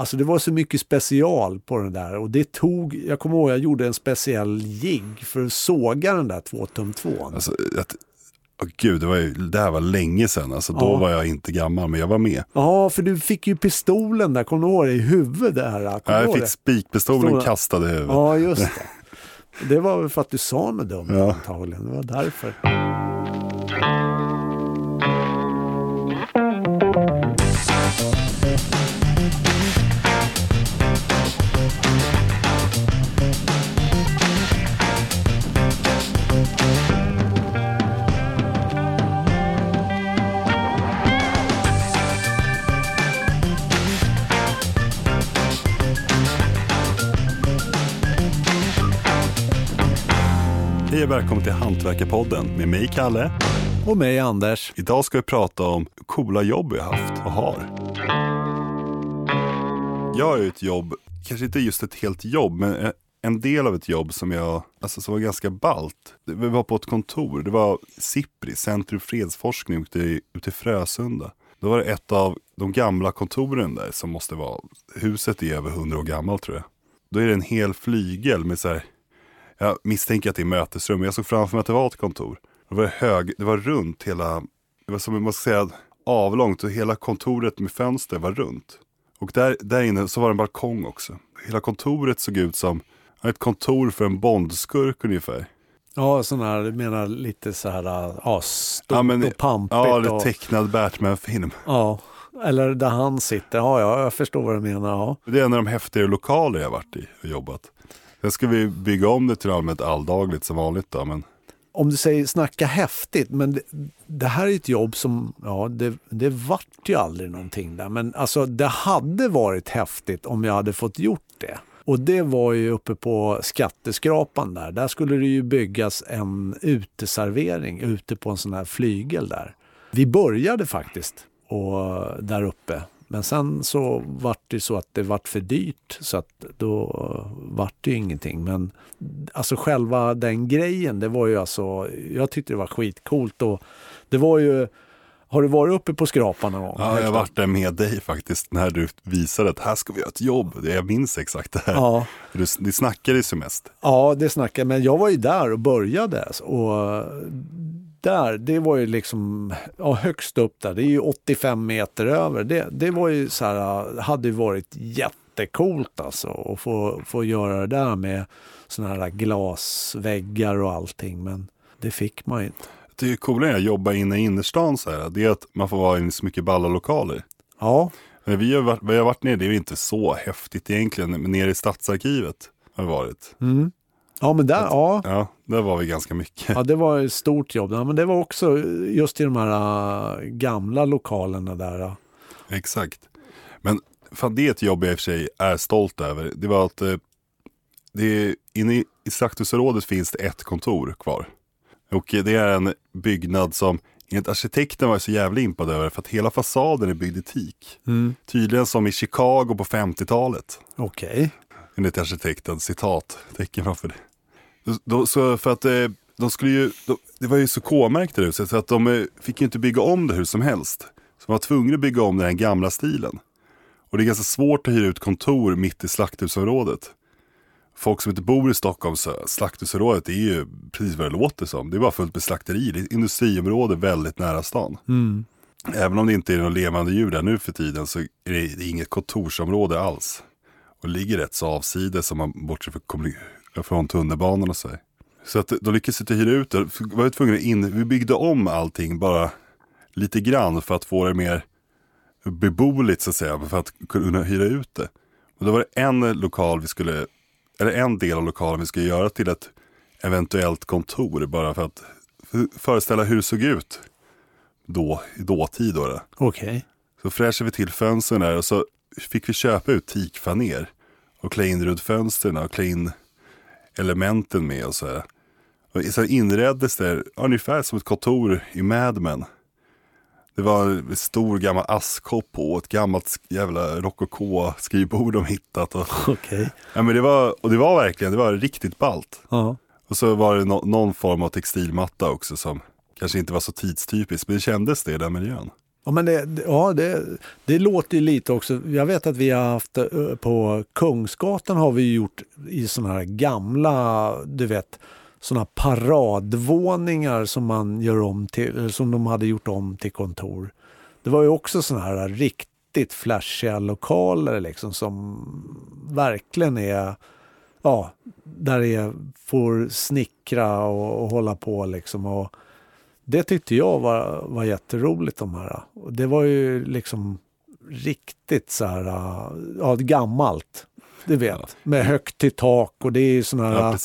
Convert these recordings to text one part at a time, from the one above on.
Alltså det var så mycket special på den där och det tog, jag kommer ihåg jag gjorde en speciell jigg för att såga den där 2 tum 2 Alltså, att, åh gud, det, var ju, det här var länge sedan. Alltså, då Ja. var jag inte gammal, men jag var med. Ja, för du fick ju pistolen där, kommer du ihåg det, i huvudet där? Du jag fick spikpistolen Stora- kastad i huvudet. Ja, just det. Det var väl för att du sa något dumt Ja. antagligen, det var därför. Hej och välkommen till Hantverkarpodden med mig Kalle. Och mig Anders. Idag ska vi prata om coola jobb vi har haft och har. Jag har ju ett jobb, kanske inte just ett helt jobb, men en del av ett jobb som jag, alltså som var ganska balt. Vi var på ett kontor, det var SIPRI, Centrum för fredsforskning ute i, ute i Frösunda. Då var det ett av de gamla kontoren där som måste vara, huset är över hundra år gammalt tror jag. Då är det en hel flygel med så här, jag misstänker att det är mötesrum, men jag såg framför mig att det var ett kontor. Det var hög, det var runt hela, det var som man ska säga avlångt och hela kontoret med fönster var runt. Och där, där inne så var det en balkong också. Hela kontoret såg ut som ett kontor för en bondskurk ungefär. Ja, sån här, du menar lite så här, ja, stort Ja, men- och pampigt. Ja, är och, tecknad Batman-film. ja, eller där han sitter. Ja, ja, jag förstår vad du menar. Ja. Det är en av de häftigare lokaler jag varit i och jobbat. Sen ska vi bygga om det till allmänt alldagligt som vanligt då, men Om du säger snacka häftigt, men det, det här är ett jobb som, ja, det, det vart ju aldrig någonting där. Men alltså, det hade varit häftigt om jag hade fått gjort det. Och det var ju uppe på skatteskrapan där. Där skulle det ju byggas en uteservering ute på en sån här flygel där. Vi började faktiskt och, där uppe. Men sen så vart det så att det vart för dyrt så att då vart det ju ingenting. Men alltså själva den grejen, det var ju alltså, jag tyckte det var skitcoolt och det var ju, har du varit uppe på skrapan någon gång? ja, jag har varit där med dig faktiskt när du visade att här ska vi göra ett jobb. Det- Jag minns exakt det här. Ja, Du, ni snackade ju som mest. ja, det snackar men jag var ju där och började och där, det var ju liksom ja, högst upp där, det är ju 85 meter över. Det, det var ju så här, hade ju varit jättecoolt alltså att få, få göra det där med såna här glasväggar och allting. Men det fick man ju inte. Det är coolare att jobba inne i innerstan så här. Det är att man får vara i så mycket balla lokaler. Ja, Men vi har varit, vi har varit nere, det är ju inte så häftigt egentligen, men nere i stadsarkivet har vi varit. mm. Ja men där, ja. Ja, där var vi ganska mycket. Ja, det var ett stort jobb. Ja, men det var också just i de här äh, gamla lokalerna där. Exakt. Men fan, det är ett jobb jag i och för sig är stolt över. Det var att eh, det är, inne i, i Slakthusområdet finns det ett kontor kvar. Och det är en byggnad som enligt arkitekten var jag så jävla impad över för att hela fasaden är byggd i teak. Tydligen som i Chicago på 50-talet. Okej. Enligt arkitekten, citat, tecken framför det. Då, så för att eh, de skulle ju, de, det var ju så K-märkt det huset så att de eh, fick ju inte bygga om det hur som helst. Så de var tvungna att bygga om den här gamla stilen. Och det är ganska svårt att hyra ut kontor mitt i slakthusområdet. Folk som inte bor i Stockholm, så slakthusområdet är ju precis vad det låter som. Det är bara fullt med slakterier. Det är ett industriområde väldigt nära stan. Mm. Även om det inte är någon levande djur där nu för tiden så är det, det är inget kontorsområde alls. Och ligger rätt så avsides om man bortser kommuni- från tunnelbanan och så. Så att då lyckades vi inte hyra ut det. Vi var ju tvungna in, vi byggde om allting bara lite grann för att få det mer beboeligt så att säga. För att kunna hyra ut det. Och då var det en lokal vi skulle, eller en del av lokalen vi skulle göra till ett eventuellt kontor. Bara för att föreställa hur det såg ut då, i dåtid. Då. Okej. Så fräschade vi till fönstren där och så fick vi köpa ut teakfaner och klä in runt fönstren och klä in elementen med och så här. Och så inreddes det ungefär som ett kontor i Mad Men. Det var en stor gammal askkopp på ett gammalt jävla rokoko-skrivbord de hittat. Och, Okej. ja, men det, var, och det var verkligen, det var riktigt ballt. Ja. Och så var det nå- någon form av textilmatta också som kanske inte var så tidstypisk, men det kändes det i den miljön. Ja, men det, ja, det, det låter ju lite också. Jag vet att vi har haft eh, på Kungsgatan har vi gjort i sådana här gamla, du vet, sådana paradvåningar som man gör om till, eh, som de hade gjort om till kontor. Det var ju också sådana här riktigt flashiga lokaler liksom som verkligen är, ja, där det får snickra och, och hålla på liksom. Och, det tyckte jag var, var jätteroligt de här. Det var ju liksom riktigt så här, ja, gammalt. Du vet, ja. med högt i tak och det är såna här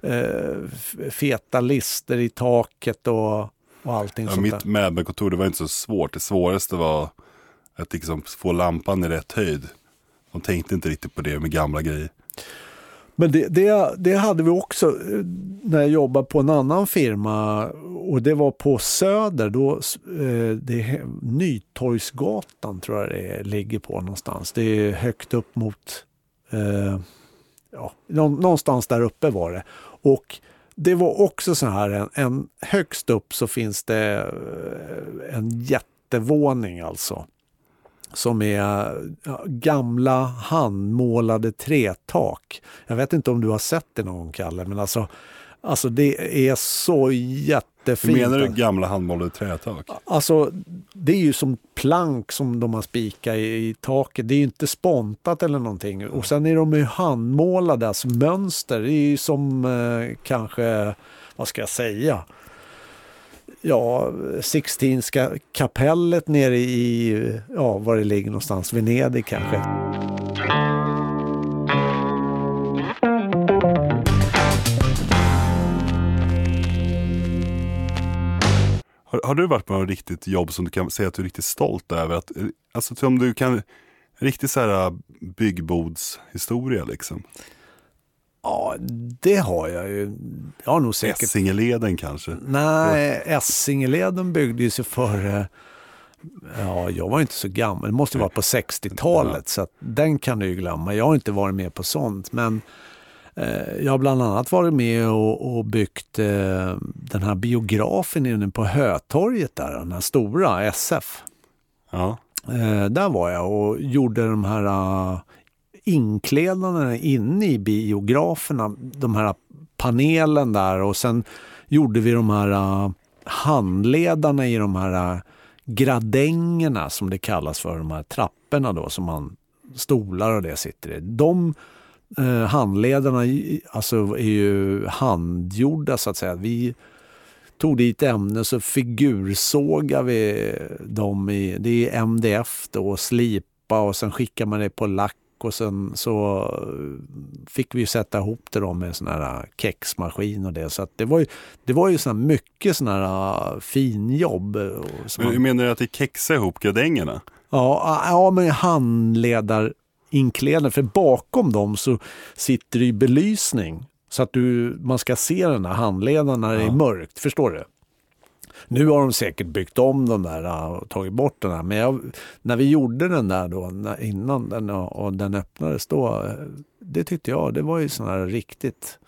ja, eh, feta lister i taket och, och allting ja, sånt Mitt möbelkontor, det var inte så svårt. Det svåraste var att liksom få lampan i rätt höjd. De tänkte inte riktigt på det med gamla grejer. Men det, det, det, hade vi också eh, när jag jobbade på en annan firma och det var på Söder. Då, eh, det är Nytorgsgatan tror jag det ligger på någonstans. Det är högt upp mot, eh, ja, någonstans där uppe var det. Och det var också så här, en, en högst upp så finns det eh, en jättevåning alltså som är gamla handmålade trätak. Jag vet inte om du har sett det någon gång, Kalle, men alltså, alltså det är så jättefint. Hur menar du gamla handmålade trätak? Alltså, det är ju som plank som de har spikat i, i taket. Det är ju inte spontat eller någonting. Och sen är de ju handmålade, alltså mönster. Det är ju som eh, kanske, vad ska jag säga? Ja, Sixtinska kapellet nere i, ja, var det ligger någonstans, Venedig kanske. Har, har, du varit på något riktigt jobb som du kan säga att du är riktigt stolt över? Att, eh, alltså som du kan, riktigt så här eh, byggbodshistoria liksom? Ja, det har jag ju. Jag har nog säkert... Essingeleden kanske? Nej, Essingeleden byggde sig före... Ja, jag var inte så gammal. Det måste vara på 60-talet, ja. så den kan du ju glömma. Jag har inte varit med på sånt, men eh, jag har bland annat varit med och, och byggt eh, den här biografen inne på Hötorget där, den här stora, SF. Ja. Eh, där var jag och gjorde de här inklädnaderna inne i biograferna, de här panelen där och sen gjorde vi de här uh, handledarna i de här uh, gradängerna som det kallas för, de här trapporna då som man stolar och det sitter i. De uh, handledarna alltså, är ju handgjorda så att säga. Vi tog dit ämne så figursågar vi dem i, det är MDF då, slipa och sen skickar man det på lack och sen så fick vi sätta ihop det då med sån här kexmaskin och det. Så det var ju, det var ju såna mycket sån här finjobb. Men hur menar du att det kexar ihop gardängerna? Ja, ja men handledarinklädnader. För bakom dem så sitter det i belysning. Så att du, man ska se den här handledaren när det är mörkt. Förstår du? Nu har de säkert byggt om de där och tagit bort den här. Men jag, när vi gjorde den där då, innan den, och den öppnades då, det tyckte jag, det var ju sån här riktigt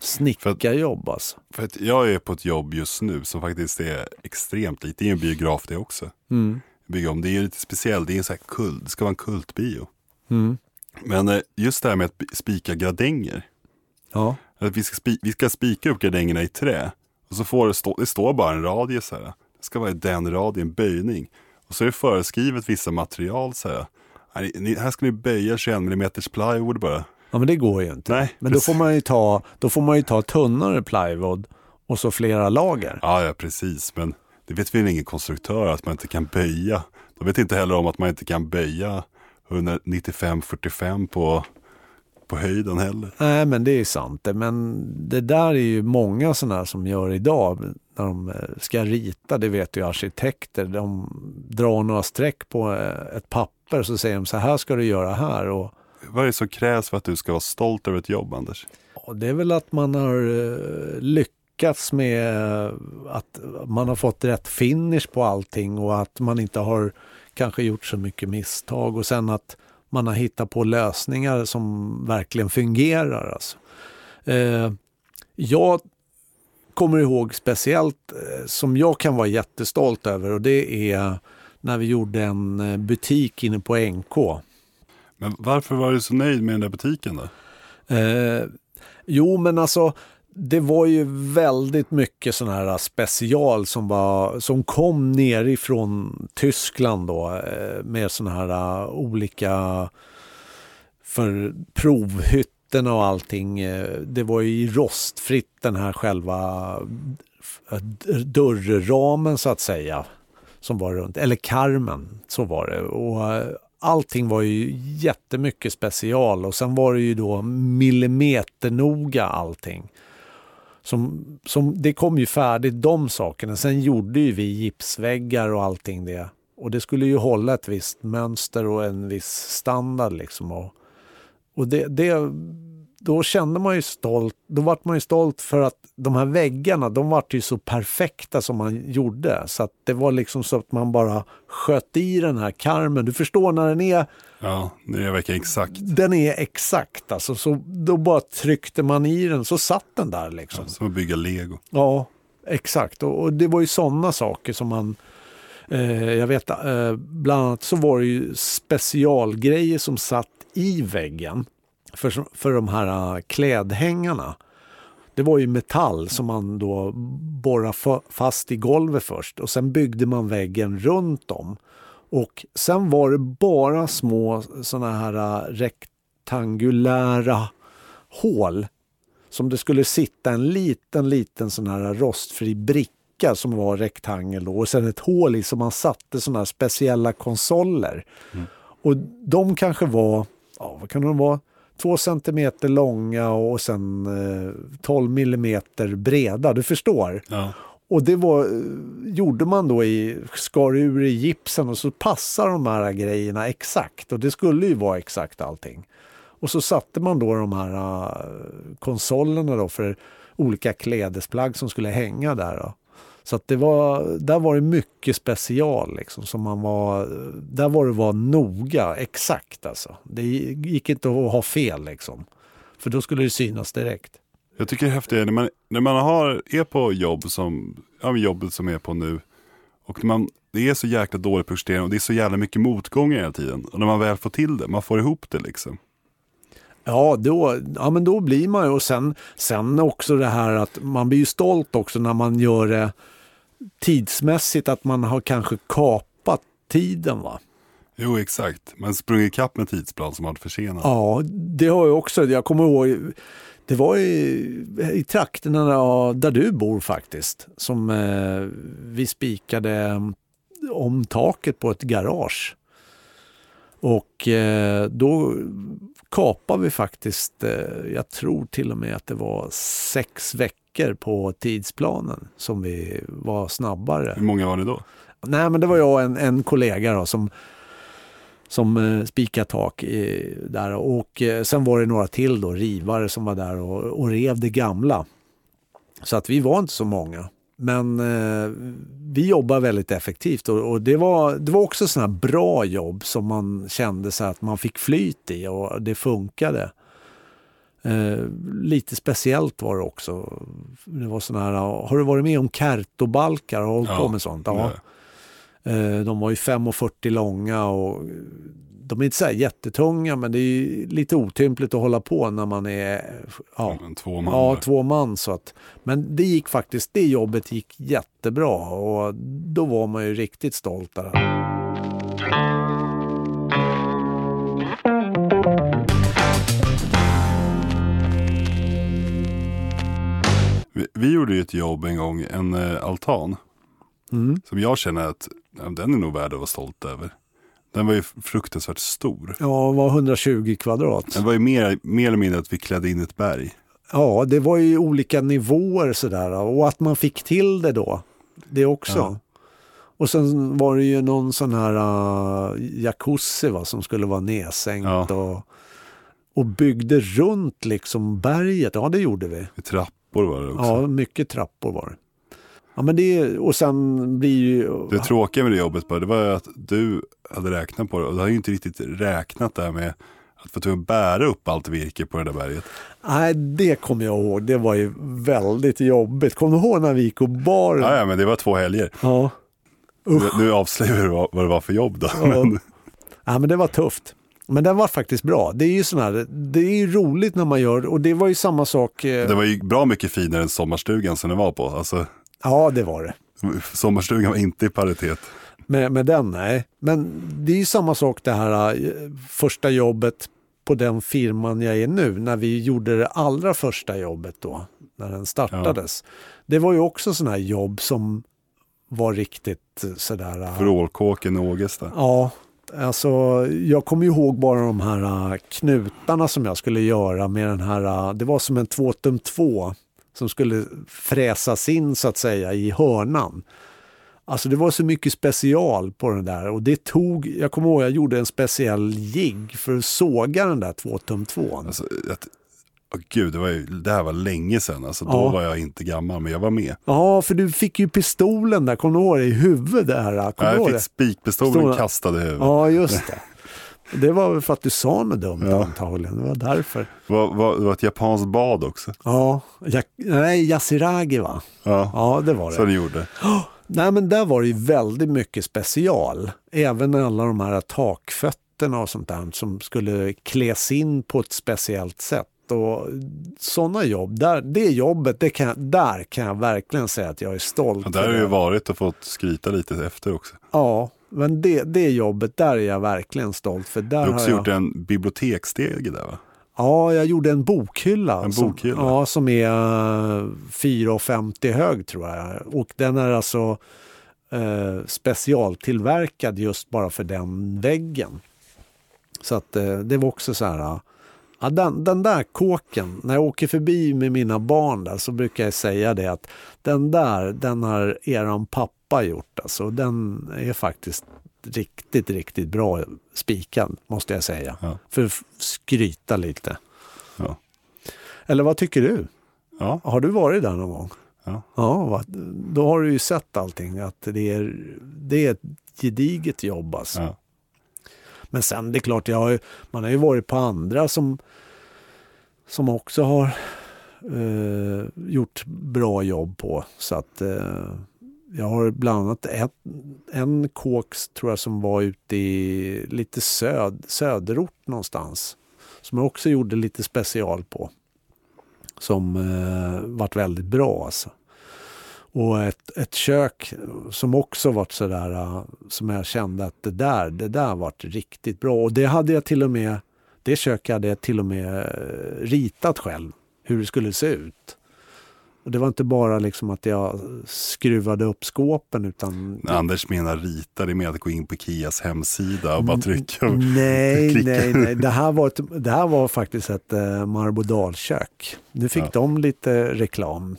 snickarjobb alltså. För att jag är på ett jobb just nu som faktiskt är extremt likt. Det är en biograf det också. Mm. Bygga om. Det är lite speciellt, det är en sån här kult, det ska vara en kultbio. Mm. Men eh, just det här med att spika gardänger. Ja. Att vi, ska spika, vi ska spika upp gardängerna i trä. Och så får det stå, det står bara en radie så här. Det ska vara i den radien, böjning. Och så är det föreskrivet vissa material så här. Här, här ska ni böja 21 mm plywood bara. Ja men det går ju inte. Nej, men då får, man ju ta, då får man ju ta tunnare plywood och så flera lager. Ja, ja precis. Men det vet väl ingen konstruktör att man inte kan böja. De vet inte heller om att man inte kan böja 195-45 på på höjden heller. Nej, men det är sant. Men det där är ju många sådana som gör idag när de eh, ska rita. Det vet ju arkitekter. De drar några streck på eh, ett papper så säger de så här ska du göra här. Och... Vad är det som krävs för att du ska vara stolt över ett jobb, Anders? Det är väl att man har eh, lyckats med att man har fått rätt finish på allting och att man inte har kanske gjort så mycket misstag och sen att man har hittat på lösningar som verkligen fungerar. Alltså. Eh, jag kommer ihåg speciellt eh, som jag kan vara jättestolt över och det är när vi gjorde en eh, butik inne på NK. Men varför var du så nöjd med den där butiken då? Eh, jo, men alltså det var ju väldigt mycket sån här äh, special som, var, som kom nerifrån Tyskland då äh, med såna här äh, olika för provhytterna och allting. Det var ju rostfritt den här själva dörrramen så att säga som var runt, eller karmen, så var det. Och allting var ju jättemycket special och sen var det ju då millimeternoga allting. Som, som, det kom ju färdigt de sakerna. Sen gjorde ju vi gipsväggar och allting det. Och det skulle ju hålla ett visst mönster och en viss standard liksom. Och, och det, det, då kände man ju stolt, då vart man ju stolt för att de här väggarna, de vart ju så perfekta som man gjorde. Så att det var liksom så att man bara sköt i den här karmen. Du förstår när den är... Ja, det verkar exakt. Den är exakt alltså. Så då bara tryckte man i den så satt den där liksom. Ja, som att bygga lego. Ja, exakt. Och, och det var ju sådana saker som man... Eh, jag vet, eh, bland annat så var det ju specialgrejer som satt i väggen för, för de här äh, klädhängarna. Det var ju metall som man då borrade fast i golvet först och sen byggde man väggen runt om. Och sen var det bara små såna här äh, rektangulära hål som det skulle sitta en liten, liten sån här rostfri bricka som var rektangel då, och sen ett hål i som man satte såna här speciella konsoler. Mm. Och de kanske var, ja vad kan de vara, två centimeter långa och sen eh, 12 millimeter breda, du förstår. Ja. Och det var, gjorde man då i, skar ur i gipsen och så passar de här grejerna exakt och det skulle ju vara exakt allting. Och så satte man då de här uh, konsolerna då för olika klädesplagg som skulle hänga där. Då. Så att det var, där var det mycket special liksom. Som man var, där var det var noga, exakt alltså. Det gick inte att ha fel liksom. För då skulle det synas direkt. Jag tycker det är häftigt när man, när man har, är på jobb som, ja, jobbet som är på nu. Och man, det är så jäkla dåligt projektering och det är så jävla mycket motgångar hela tiden. Och när man väl får till det, man får ihop det liksom. Ja, då, ja men då blir man ju och sen, sen också det här att man blir ju stolt också när man gör det tidsmässigt att man har kanske kapat tiden va? Jo exakt, man sprungit ikapp med tidsplan som varit försenad. Ja, det har jag också. Jag kommer ihåg, det var i, i trakterna där, där du bor faktiskt, som eh, vi spikade om taket på ett garage. Och eh, då kapade vi faktiskt, eh, jag tror till och med att det var sex veckor veckor på tidsplanen som vi var snabbare. Hur många var ni då? Nej, men det var jag och en, en kollega då, som, som eh, spikade tak i, där. Och eh, sen var det några till då, rivare som var där och, och rev det gamla. Så att vi var inte så många. Men eh, vi jobbar väldigt effektivt och, och, det, var, det var också sådana bra jobb som man kände så att man fick flyt i och det funkade. Eh, lite speciellt var det också. Det var såna här, har du varit med om Kertobalkar? Har du ja, på med sånt? Ja. Eh, de var ju 5,40 långa och de är inte så här jättetunga men det är lite otympligt att hålla på när man är ja, två man. Ja, två man så att, men det gick faktiskt, det jobbet gick jättebra och då var man ju riktigt stolt där. Vi, vi gjorde ju ett jobb en gång, en eh, altan. Mm. Som jag känner att ja, den är nog värd att vara stolt över. Den var ju fruktansvärt stor. Ja, den var 120 kvadrat. Den var ju mer, mer eller mindre att vi klädde in ett berg. Ja, det var ju olika nivåer sådär och att man fick till det då. Det också. Ja. Och sen var det ju någon sån här uh, jacuzzi va, som skulle vara nedsänkt ja. och, och byggde runt liksom berget. Ja, det gjorde vi. Trapp trappor var det också. Ja, mycket trappor var det. Ja, men det, och sen blir ju... Det tråkiga med det jobbet bara, det var att du hade räknat på det och du har ju inte riktigt räknat där med att få tvungen bära upp allt virke på det där berget. Nej, det kommer jag ihåg. Det var ju väldigt jobbigt. Kommer du ihåg när vi gick och bar? Ja, ja men det var två helger. Ja. Nu, nu avslöjar du vad, vad det var för jobb då. Ja. Men, Ja, men det var tufft. Men den var faktiskt bra. Det är ju sån här, det är ju roligt när man gör, och det var ju samma sak. eh, det var ju bra mycket finare än sommarstugan som den var på. Alltså, Ja, det var det. sommarstugan var inte i paritet. Med, med den, nej. Men det är ju samma sak det här eh, första jobbet på den firman jag är nu, när vi gjorde det allra första jobbet då, när den startades. Det var ju också sådana här jobb som var riktigt eh, sådär... eh, Vrålkåken i Ågesta. Ja, alltså jag kommer ihåg bara de här äh, knutarna som jag skulle göra med den här, äh, det var som en 2 tum 2 som skulle fräsas in så att säga i hörnan. Alltså det var så mycket special på den där och det tog, jag kommer ihåg jag gjorde en speciell jigg för att såga den där 2 tum 2 Alltså, åh gud, det, var ju, det här var länge sedan. Alltså, då Ja. var jag inte gammal, men jag var med. Ja, för du fick ju pistolen där, kommer du ihåg det, i huvudet där? Du ihåg Jag det? fick spikpistolen Pistolen. kastad i huvudet. Ja, just det. Det var väl för att du sa något dumt Ja. antagligen, det var därför. Det, var, var, det var ett japanskt bad också. Ja, ja nej, Yasiragi va? Ja, Ja, det var så det. det gjorde. Nej, men där var det ju väldigt mycket special. Även alla de här takfötterna och sånt där som skulle kläs in på ett speciellt sätt. Och sådana jobb, där, det jobbet, det kan, där kan jag verkligen säga att jag är stolt. Ja, där har jag ju varit och fått skryta lite efter också. Ja, men det, det jobbet, där är jag verkligen stolt. För där Du har också jag... gjort en biblioteksstege där va? Ja, jag gjorde en bokhylla. En som- bokhylla? ja, som är eh, 4,50 hög tror jag. Och den är alltså eh, specialtillverkad just bara för den väggen. Så att eh, det var också så här. Ja, den, den där kåken, när jag åker förbi med mina barn där så brukar jag säga det att den där, den har eran pappa gjort. Alltså, den är faktiskt riktigt, riktigt bra spikad måste jag säga. Ja. För att skryta lite. Ja. Eller vad tycker du? Ja, Har du varit där någon gång? Ja. Ja, då har du ju sett allting. Att det är, det är ett gediget jobb alltså. Men sen det är klart, jag har ju, man har ju varit på andra som, som också har eh, gjort bra jobb på. Så att eh, jag har bland annat ett, en kåk tror jag som var ute i lite söd, söderort någonstans. Som jag också gjorde lite special på. Som eh, vart väldigt bra alltså. Och ett, ett kök som också varit sådär, uh, som jag kände att det där, det där vart riktigt bra. Och det hade jag till och med, det köket hade jag till och med eh, ritat själv, hur det skulle se ut. Och det var inte bara liksom att jag skruvade upp skåpen utan... Anders menar rita, det med att gå in på Kias hemsida och bara trycka. Nej, klicka. nej, nej. Det här var, ett, det här var faktiskt ett eh, marbodalkök. Nu fick Ja. de lite reklam.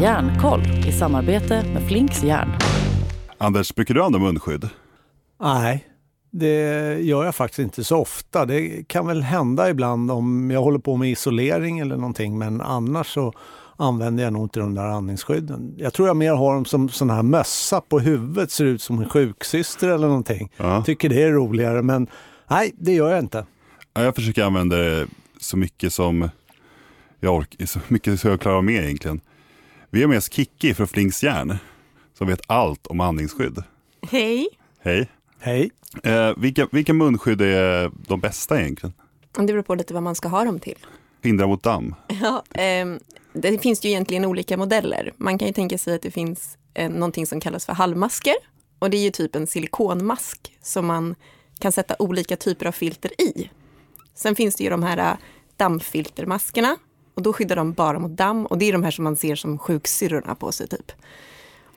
Järnkoll i samarbete med Flinks järn. Anders, brukar du använda munskydd? Nej, det gör jag faktiskt inte så ofta. Det kan väl hända ibland om jag håller på med isolering eller någonting, men annars så använder jag nog inte de där andningsskydden. Jag tror jag mer har dem som sån här mössa på huvudet, ser ut som en sjuksyster eller någonting. Ja. Tycker det är roligare, men nej, det gör jag inte. Ja, Jag försöker använda det så mycket som jag orkar, så mycket som jag klarar med egentligen. Vi har med oss Kikki från Flinks järn som vet allt om andningsskydd. Hej. Hej! Hej. Eh, vilka, vilka munskydd är de bästa egentligen? Det beror på lite vad man ska ha dem till. Hindra mot damm? Ja, ehm, det finns ju egentligen olika modeller. Man kan ju tänka sig att det finns eh, någonting som kallas för halvmasker. Och det är ju typ en silikonmask som man kan sätta olika typer av filter i. Sen finns det ju de här eh, dammfiltermaskerna. Och då skyddar de bara mot damm. Och det är de här som man ser som sjuksyrrorna på sig typ.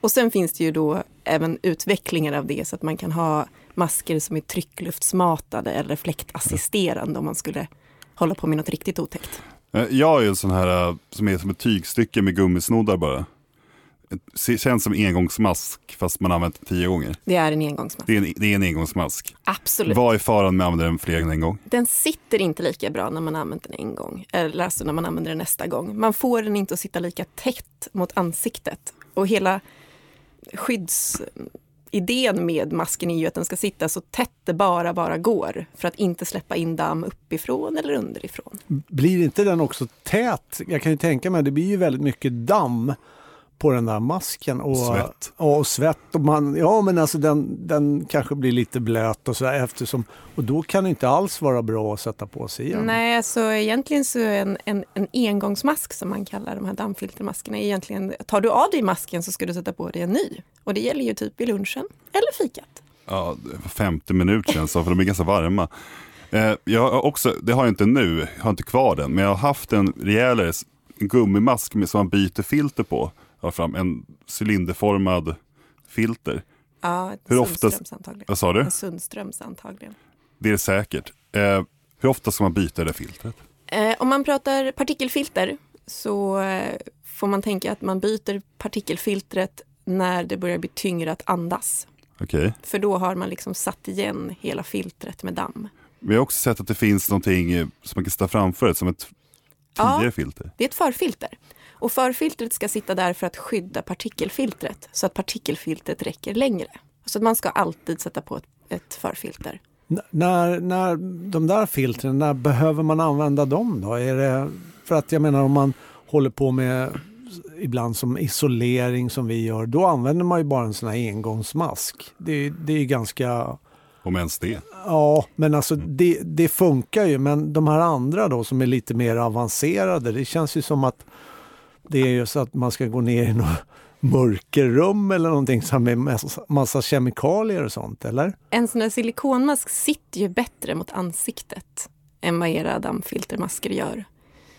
Och sen finns det ju då även utvecklingar av det så att man kan ha masker som är tryckluftsmatade eller fläktassisterande om man skulle hålla på med något riktigt otäckt. Eh, Jag ju en sån här eh, som är som ett tygstycke med gummisnoddar bara. Det känns som engångsmask fast man använt den tio gånger. Det är en engångsmask. Det är en, det är en engångsmask. Absolut. Vad är faran med att använda den fler än en gång? Den sitter inte lika bra när man använt den en gång, eller alltså när man använder den nästa gång. Man får den inte att sitta lika tätt mot ansiktet. Och hela idén med masken är ju att den ska sitta så tätt det bara, bara går för att inte släppa in damm uppifrån eller underifrån. Blir inte den också tät? Jag kan ju tänka mig, det blir ju väldigt mycket damm på den där masken. Och Svett. Ja, och svett. Och man, ja, men alltså den, den kanske blir lite blöt och så där eftersom, och då kan det inte alls vara bra att sätta på sig igen. Nej, så egentligen så är en, en, en engångsmask som man kallar de här dammfiltermaskerna, är egentligen, tar du av dig masken så ska du sätta på dig en ny. Och det gäller ju typ i lunchen eller fikat. Ja, 50 minuter känns det för de är ganska varma. Eh, jag har också, det har jag inte nu, jag har inte kvar den, men jag har haft en rejälare gummimask med, som man byter filter på. Har fram en cylinderformad filter. Ja, ett Hur Sundströms antagligen. Vad sa du? En Sundströms antagligen. Det är säkert. Eh, hur ofta ska man byta det filtret? Eh, om man pratar partikelfilter så eh, får man tänka att man byter partikelfiltret när det börjar bli tyngre att andas. Okej. För då har man liksom satt igen hela filtret med damm. Vi har också sett att det finns någonting som man kan sätta framför det, som ett tidigare Ja. filter. Det är ett förfilter. Och förfiltret ska sitta där för att skydda partikelfiltret så att partikelfiltret räcker längre. Så att man ska alltid sätta på ett, ett förfilter. N- När, när de där filtren, när behöver man använda dem då? Är det, för att jag menar om man håller på med ibland som isolering som vi gör, då använder man ju bara en sån här engångsmask. Det, det är ju ganska, Om ens det. ja men alltså det, det funkar ju men de här andra då som är lite mer avancerade, det känns ju som att det är ju så att man ska gå ner i något mörkerrum eller någonting som med massa, massa kemikalier och sånt, eller? En sån här silikonmask sitter ju bättre mot ansiktet än vad era dammfiltermasker gör.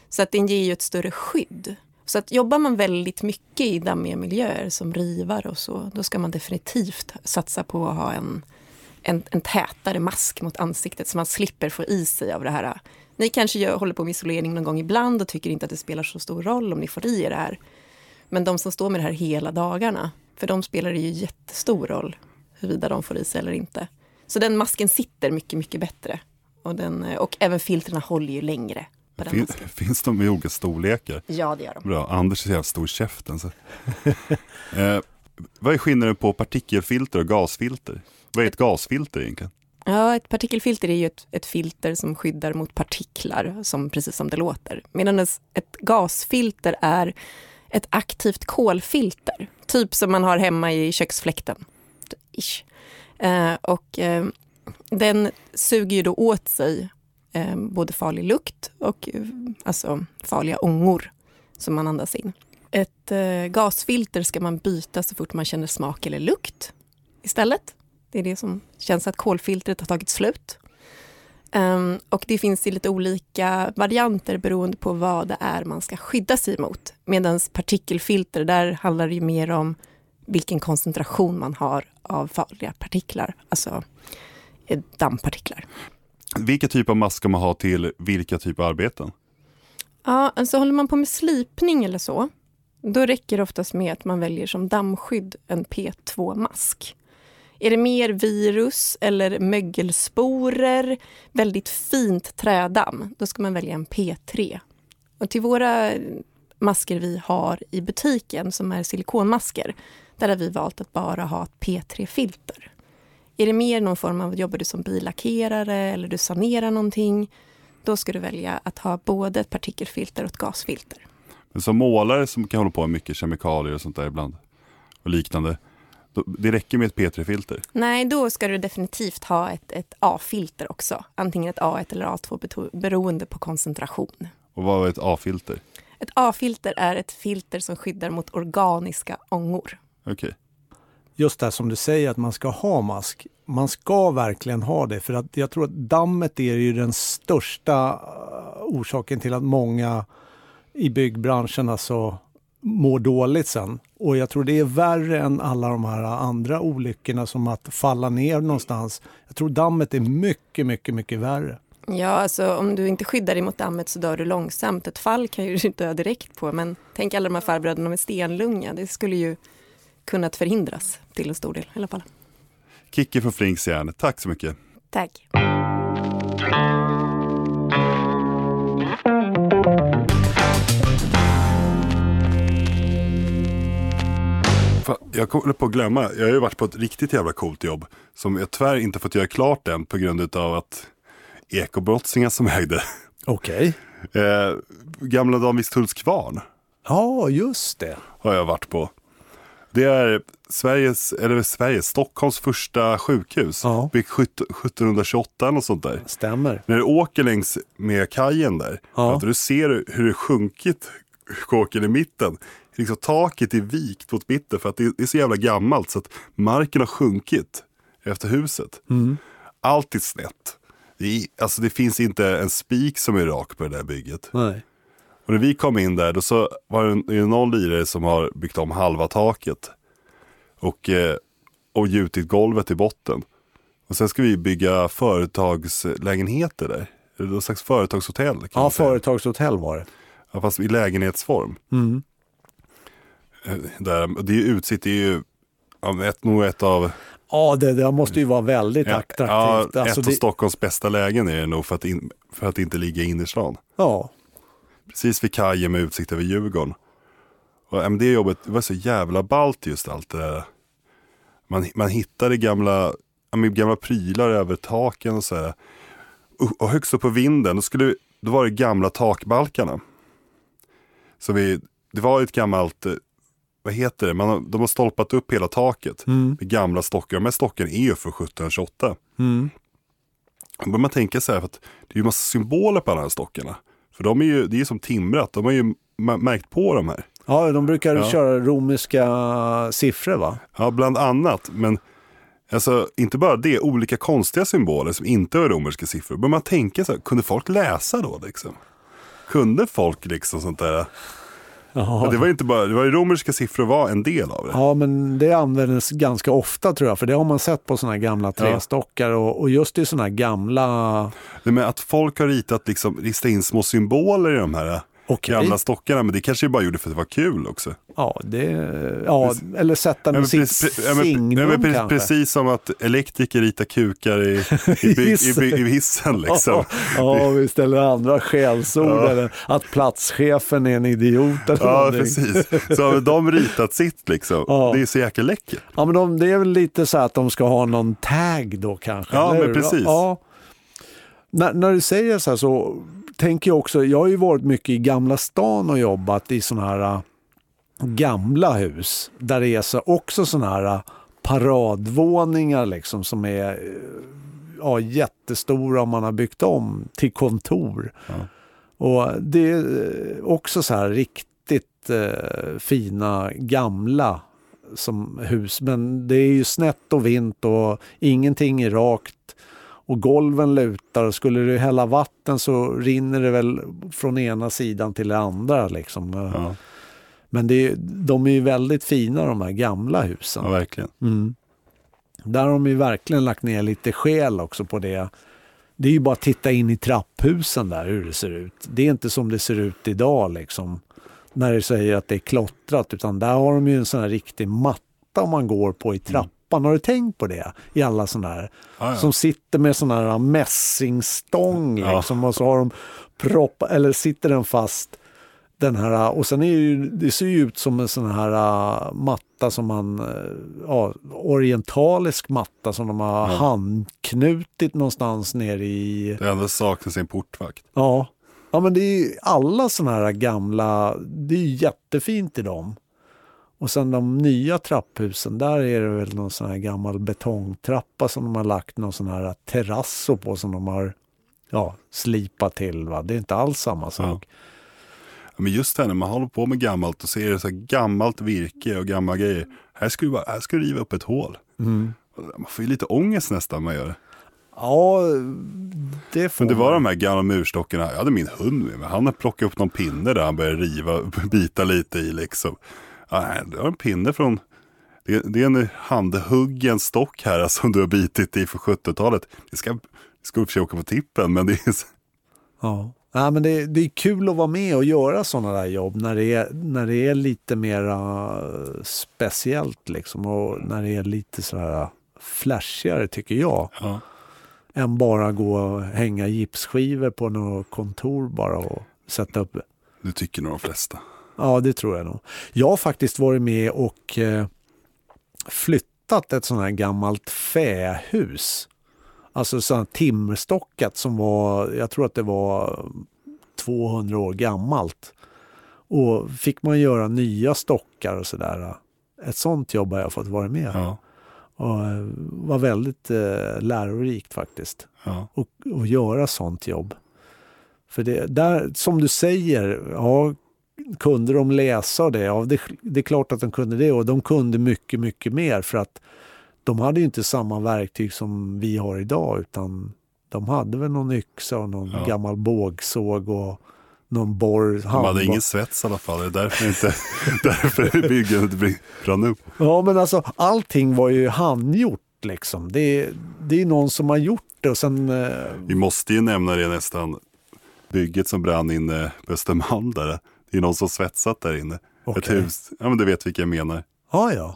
Så att den ger ju ett större skydd. Så att jobbar man väldigt mycket i dammiga miljöer som rivar och så, då ska man definitivt satsa på att ha en, en, en tätare mask mot ansiktet så man slipper få i sig av det här. Ni kanske gör, håller på med isolering någon gång ibland och tycker inte att det spelar så stor roll om ni får i er det här. Men de som står med det här hela dagarna, för de spelar det ju jättestor roll huruvida de får i sig eller inte. Så den masken sitter mycket, mycket bättre. Och, den, och även filtrerna håller ju längre. Fin, finns de i olika storlekar? Ja, det gör de. Bra, Anders är så jävla stor i käften. Så. eh, vad är skillnaden på partikelfilter och gasfilter? Vad är ett gasfilter egentligen? Ja, ett partikelfilter är ju ett, ett filter som skyddar mot partiklar, som, precis som det låter. Medan ett, gasfilter är ett aktivt kolfilter, typ som man har hemma i köksfläkten. Ish. Eh, och eh, den suger ju då åt sig eh, både farlig lukt och eh, alltså farliga ångor som man andas in. Ett eh, gasfilter ska man byta så fort man känner smak eller lukt istället. Det är det som känns att kolfiltret har tagit slut. Ehm, och det finns i lite olika varianter beroende på vad det är man ska skydda sig mot. Medan partikelfilter, där handlar det mer om vilken koncentration man har av farliga partiklar, alltså eh, dammpartiklar. Vilka typer av mask ska man ha till vilka typer av arbeten? Ja, alltså håller man på med slipning eller så, då räcker det oftast med att man väljer som dammskydd en P2-mask. Är det mer virus eller mögelsporer, väldigt fint trädamm, då ska man välja en P3. Och till våra masker vi har i butiken, som är silikonmasker, där har vi valt att bara ha ett P3-filter. Är det mer någon form av, jobbar du som billackerare eller du sanerar någonting, då ska du välja att ha både ett partikelfilter och ett gasfilter. Men som målare som kan hålla på med mycket kemikalier och sånt där ibland och liknande. Det räcker med ett P3-filter. Nej, då ska du definitivt ha ett, ett A-filter också. Antingen ett A1 eller A2 beto- beroende på koncentration. Och vad är ett A-filter? Ett A-filter är ett filter som skyddar mot organiska ångor. Okej. just det här som du säger att man ska ha mask. Man ska verkligen ha det för att jag tror att dammet är ju den största eh, orsaken till att många i byggbranschen alltså mår dåligt sen. Och jag tror det är värre än alla de här andra olyckorna som att falla ner någonstans. Jag tror dammet är mycket, mycket, mycket värre. Ja, alltså om du inte skyddar dig mot dammet så dör du långsamt. Ett fall kan ju du dö direkt på, men tänk alla de här farbröderna med stenlunga. Det skulle ju kunnat förhindras till en stor del i alla fall. Kicke från Flinks järn, tack så mycket. Tack. Fa- Jag kommer på att glömma, jag har ju varit på ett riktigt jävla coolt jobb. Som jag tyvärr inte fått göra klart än på grund av att ekobrottslingar som ägde. Okej. Eh, gamla Danvikstulls kvarn Ja, just det. har jag varit på. Det är Sveriges, eller Sveriges, Stockholms första sjukhus. Ja. Byggt 17- 1728 och sånt där. Stämmer. När du åker längs med kajen där, Ja. att du ser hur det sjunkit kåken i mitten. Liksom taket är vikt mot mitten för att det är så jävla gammalt så att marken har sjunkit efter huset. Mm. Allt är snett. Det, är, alltså det finns inte en spik som är rak på det där bygget. Nej. Och när vi kom in där, då så var det det någon lirare som har byggt om halva taket. Och, eh, och gjutit golvet i botten. Och sen ska vi bygga företagslägenheter där. Eller någon slags företagshotell. Ja, företagshotell var det. Ja, fast i lägenhetsform. Mm. Där, det är ju utsikt, det är ju ja, ett, nog ett av, Ja, det där måste ju vara väldigt ja, attraktivt. ett Alltså, av det, Stockholms bästa lägen är det nog för att, in, för att inte ligga i innerstan. ja, Precis vid kajen med utsikt över Djurgården. Och, ja, men det jobbet det var så jävla ballt just allt det där. Man, man hittade gamla, ja, men gamla prylar över taken och så här. Och, och högst upp på vinden, då, skulle, då var det gamla takbalkarna. Så vi, det var ett gammalt, eh, vad heter det, Man har, de har stolpat upp hela taket Mm. med gamla stockar. De här stockarna är ju från 1728. Mm. Då börjar man tänka så här, för att det är ju massa symboler på alla de här stockarna. För de är ju, det är ju som timrat, de har ju märkt på de här. ja, de brukar Ja. köra romerska siffror va? Ja, bland annat. Men alltså, inte bara det, olika konstiga symboler som inte är romerska siffror. Börjar man tänka så här, kunde folk läsa då liksom? Kunde folk liksom sånt där? Ja, det var inte bara, det var ju romerska siffror var en del av det. Ja, men det används ganska ofta tror jag, för det har man sett på sådana här gamla trästockar och, och just i sådana här gamla... Det med att folk har ritat, liksom, ristat in små symboler i de här Okej. gamla stockarna. Men det kanske bara gjorde för att det var kul också. Ja, det, ja eller sätta Ja, men sitt ja, signum ja, kanske. Precis som att elektriker ritar kukar i, i, bygg, i, bygg, i hissen. Liksom. Ja, vi ställer andra skällsord Ja. eller att platschefen är en idiot eller Ja, någonting. precis. Så har de ritat sitt liksom. Ja. Det är så jäkla läckert. Ja, men de, det är väl lite så att de ska ha någon tag då kanske. Ja, eller men hur? precis. Ja. När, när du säger så här så tänker jag också, jag har ju varit mycket i Gamla stan och jobbat i sådana här äh, gamla hus. Där det är så, också sådana här äh, paradvåningar liksom som är äh, ja, jättestora om man har byggt om till kontor. Och det är också så här riktigt eh, fina gamla som hus. Men det är ju snett och vint och ingenting är rakt. Och golven lutar skulle du hälla vatten så rinner det väl från ena sidan till den andra. Liksom. Ja, Men det är, de är ju väldigt fina de här gamla husen. ja verkligen. Mm. Där har de ju verkligen lagt ner lite själ också på det. Det är ju bara att titta in i trapphusen där hur det ser ut. Det är inte som det ser ut idag liksom. När det säger att det är klottrat utan där har de ju en sån här riktig matta man går på i trappan. Har du tänkt på det? I alla sådana här. Ja, ja. Som sitter med sån här mässingstång Ja. liksom, och så har de propp eller sitter den fast den här, och sen är ju, det ser ju ut som en sån här uh, matta som man, uh, ja, orientalisk matta som de har handknutit någonstans nere i, Det enda saknas en portvakt. ja. Ja men det är ju alla såna här gamla, det är ju jättefint i dem. Och sen de nya trapphusen, där är det väl någon sån här gammal betongtrappa som de har lagt någon sån här terrasso på som de har ja, slipat till. Va? Det är inte alls samma sak. Ja, Men just det här när man håller på med gammalt och ser så här gammalt virke och gamla grejer. Här ska du, bara, här ska du riva upp ett hål. Mm. Man får ju lite ångest nästan när man gör det. Ja, det får Men det var man. de här gamla murstockarna. Jag hade min hund med mig. Han har plockat upp någon pinne där han började riva, bita lite i liksom. Nej, det var en pinne från, det, det är en handhuggen stock här som du har bitit i för 70-talet. Det ska, det ska i och för sig åka på tippen men det är, Ja. Ja, men det, det är kul att vara med och göra sådana där jobb när det är, när det är lite mera speciellt liksom och när det är lite sådär flashigare tycker jag. ja. Än bara gå och hänga gipsskivor på något kontor bara och sätta upp. det tycker nog de flesta. Ja, det tror jag nog. Jag har faktiskt varit med och eh, flyttat ett sånt här gammalt fähus. Alltså sånt timmerstockat som var, jag tror att det var 200 år gammalt. Och fick man göra nya stockar och sådär. Ett sånt jobb har jag fått vara med Ja, och eh, var väldigt eh, lärorikt faktiskt. ja. Och, och göra sånt jobb. För det, där, som du säger, ja, kunde de läsa det? Ja, det, det är klart att de kunde det och de kunde mycket, mycket mer för att de hade ju inte samma verktyg som vi har idag utan de hade väl någon yxa och någon Ja. gammal bågsåg och någon borr. De hade ingen svets i alla fall, det är därför, inte, därför byggandet brann upp. Ja, men alltså allting var ju handgjort liksom. Det, är- det är någon som har gjort det och sen... eh, Vi måste ju nämna det nästan, bygget som brann inne på Östermalm där. Det är någon som svetsat där inne. Ett Okej. hus, ja men du vet vilka jag menar. Ja, ja.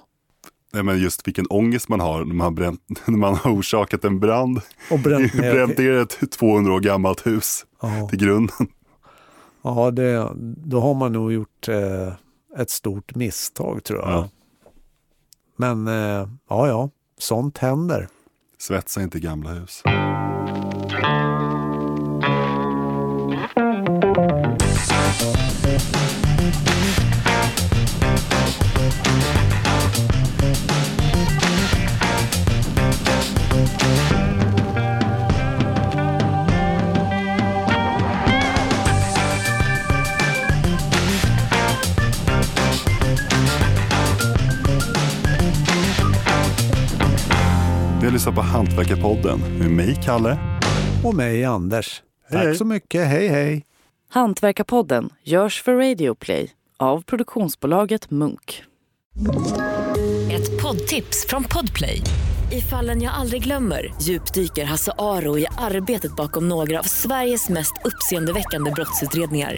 Nej, men just vilken ångest man har när man, har bränt, när man har orsakat en brand. Och bränt ner. bränt ner ett 200 år gammalt hus Ja, till grunden. ja det, då har man nog gjort eh, ett stort misstag tror jag. Ja. Men eh, ja, ja, sånt händer. Svetsa inte gamla hus. Hantverkarpodden med mig, Kalle. Och mig, Anders. Hej, Tack hej. så mycket. Hej, hej. Hantverkarpodden görs för Radio Play av produktionsbolaget Munk. Ett poddtips från Podplay. I fallen jag aldrig glömmer djupdyker Hasse Aro i arbetet bakom några av Sveriges mest uppseendeväckande brottsutredningar.